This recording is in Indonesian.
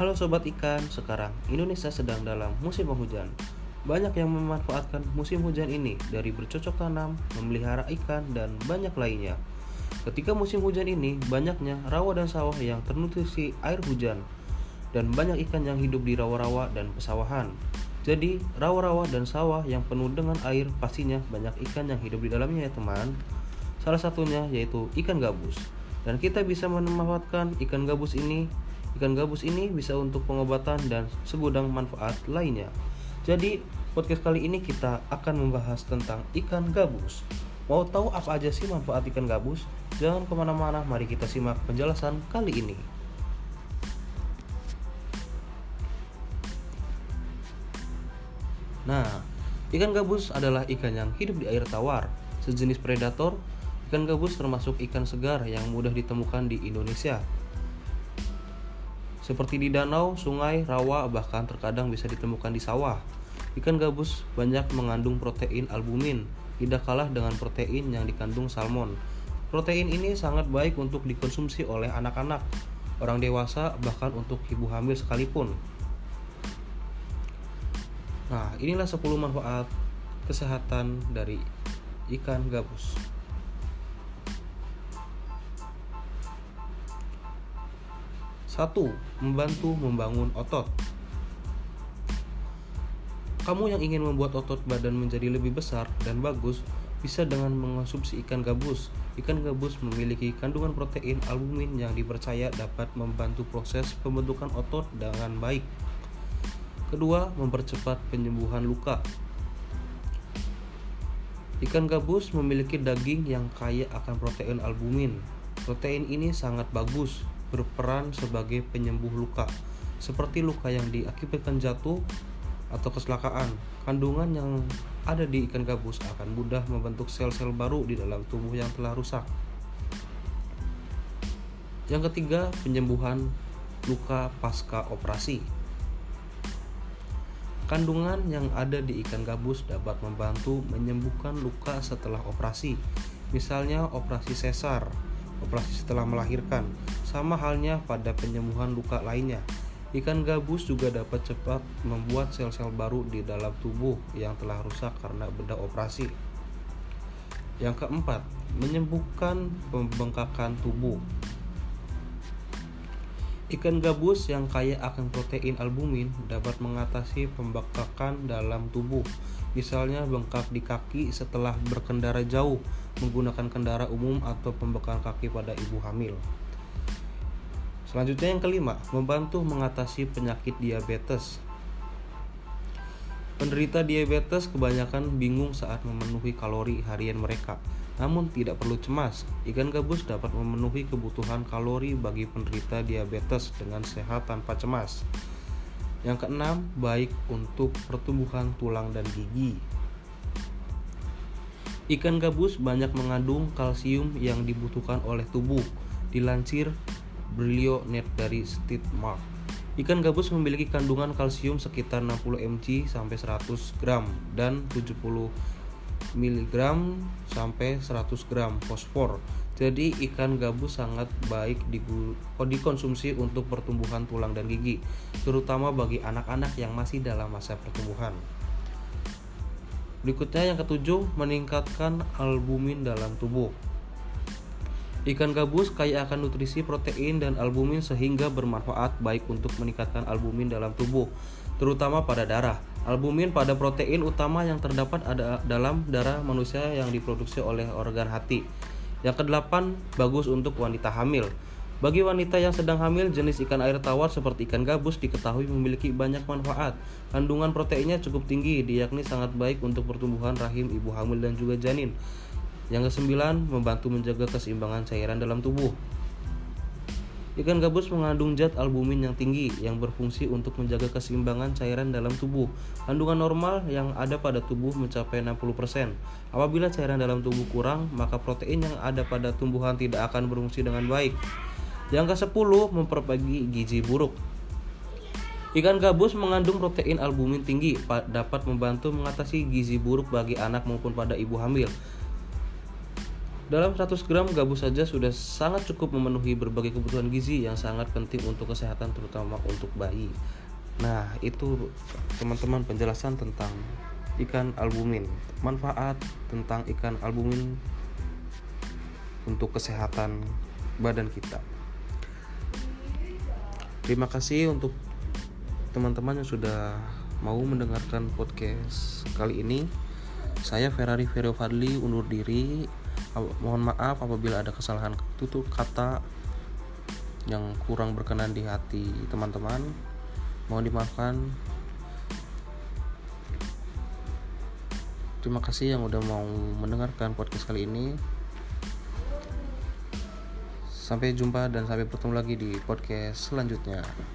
Halo sobat ikan, sekarang Indonesia sedang dalam musim penghujan. Banyak yang memanfaatkan musim hujan ini dari bercocok tanam, memelihara ikan, dan banyak lainnya. Ketika musim hujan ini, banyaknya rawa dan sawah yang ternutrisi air hujan, dan banyak ikan yang hidup di rawa-rawa dan pesawahan. Jadi, rawa-rawa dan sawah yang penuh dengan air pastinya banyak ikan yang hidup di dalamnya ya teman. Salah satunya yaitu ikan gabus. Dan kita bisa memanfaatkan ikan gabus ini. Ikan gabus ini bisa untuk pengobatan dan segudang manfaat lainnya. Jadi, podcast kali ini kita akan membahas tentang ikan gabus. Mau tahu apa aja sih manfaat ikan gabus? Jangan ke mana-mana, mari kita simak penjelasan kali ini. Nah, ikan gabus adalah ikan yang hidup di air tawar, sejenis predator. Ikan gabus termasuk ikan segar yang mudah ditemukan di Indonesia. Seperti di danau, sungai, rawa, bahkan terkadang bisa ditemukan di sawah. Ikan gabus banyak mengandung protein albumin, tidak kalah dengan protein yang dikandung salmon. Protein ini sangat baik untuk dikonsumsi oleh anak-anak, orang dewasa, bahkan untuk ibu hamil sekalipun. Nah, inilah 10 manfaat kesehatan dari ikan gabus. Satu, membantu membangun otot. Kamu yang ingin membuat otot badan menjadi lebih besar dan bagus, bisa dengan mengonsumsi ikan gabus. Ikan gabus memiliki kandungan protein albumin yang dipercaya dapat membantu proses pembentukan otot dengan baik. Kedua, mempercepat penyembuhan luka. Ikan gabus memiliki daging yang kaya akan protein albumin. Protein ini sangat bagus berperan sebagai penyembuh luka, seperti luka yang diakibatkan jatuh atau kecelakaan. Kandungan yang ada di ikan gabus akan mudah membentuk sel-sel baru di dalam tubuh yang telah rusak. Yang ketiga, penyembuhan luka pasca operasi. Kandungan yang ada di ikan gabus dapat membantu menyembuhkan luka setelah operasi, misalnya operasi sesar, operasi setelah melahirkan, sama halnya pada penyembuhan luka lainnya. Ikan gabus juga dapat cepat membuat sel-sel baru di dalam tubuh yang telah rusak karena bedah operasi. Yang keempat, menyembuhkan pembengkakan tubuh. Ikan gabus yang kaya akan protein albumin dapat mengatasi pembengkakan dalam tubuh, misalnya bengkak di kaki setelah berkendara jauh menggunakan kendaraan umum atau pembekakan kaki pada ibu hamil. Selanjutnya yang kelima, membantu mengatasi penyakit diabetes. Penderita diabetes kebanyakan bingung saat memenuhi kalori harian mereka. Namun tidak perlu cemas, ikan gabus dapat memenuhi kebutuhan kalori bagi penderita diabetes dengan sehat tanpa cemas. Yang keenam, baik untuk pertumbuhan tulang dan gigi. Ikan gabus banyak mengandung kalsium yang dibutuhkan oleh tubuh. Dilansir Brilio Net dari Mark. Ikan gabus memiliki kandungan kalsium sekitar 60 mg sampai 100 gram dan 70 mg sampai 100 gram fosfor. Jadi ikan gabus sangat baik dikonsumsi untuk pertumbuhan tulang dan gigi, terutama bagi anak-anak yang masih dalam masa pertumbuhan. Berikutnya yang ketujuh, meningkatkan albumin dalam tubuh. Ikan gabus kaya akan nutrisi protein dan albumin sehingga bermanfaat baik untuk meningkatkan albumin dalam tubuh, terutama pada darah. Albumin pada protein utama yang terdapat ada dalam darah manusia yang diproduksi oleh organ hati. Yang kedelapan, bagus untuk wanita hamil. Bagi wanita yang sedang hamil, jenis ikan air tawar seperti ikan gabus diketahui memiliki banyak manfaat. Kandungan proteinnya cukup tinggi, yakni sangat baik untuk pertumbuhan rahim ibu hamil dan juga janin. Yang kesembilan, membantu menjaga keseimbangan cairan dalam tubuh. Ikan gabus mengandung zat albumin yang tinggi yang berfungsi untuk menjaga keseimbangan cairan dalam tubuh. Kandungan normal yang ada pada tubuh mencapai 60%. Apabila cairan dalam tubuh kurang, maka protein yang ada pada tumbuhan tidak akan berfungsi dengan baik. Yang ke-10, memperbaiki gizi buruk. Ikan gabus mengandung protein albumin tinggi, dapat membantu mengatasi gizi buruk bagi anak maupun pada ibu hamil. Dalam 100 gram gabus saja sudah sangat cukup memenuhi berbagai kebutuhan gizi yang sangat penting untuk kesehatan terutama untuk bayi. Nah, itu teman-teman penjelasan tentang ikan albumin. Manfaat tentang ikan albumin untuk kesehatan badan kita. Terima kasih untuk teman-teman yang sudah mau mendengarkan podcast kali ini. Saya Ferrari Ferio Fadli undur diri mohon maaf apabila ada kesalahan. Tutur kata yang kurang berkenan di hati teman-teman. Mohon dimaafkan. Terima kasih yang udah mau mendengarkan podcast kali ini. Sampai jumpa dan sampai bertemu lagi di podcast selanjutnya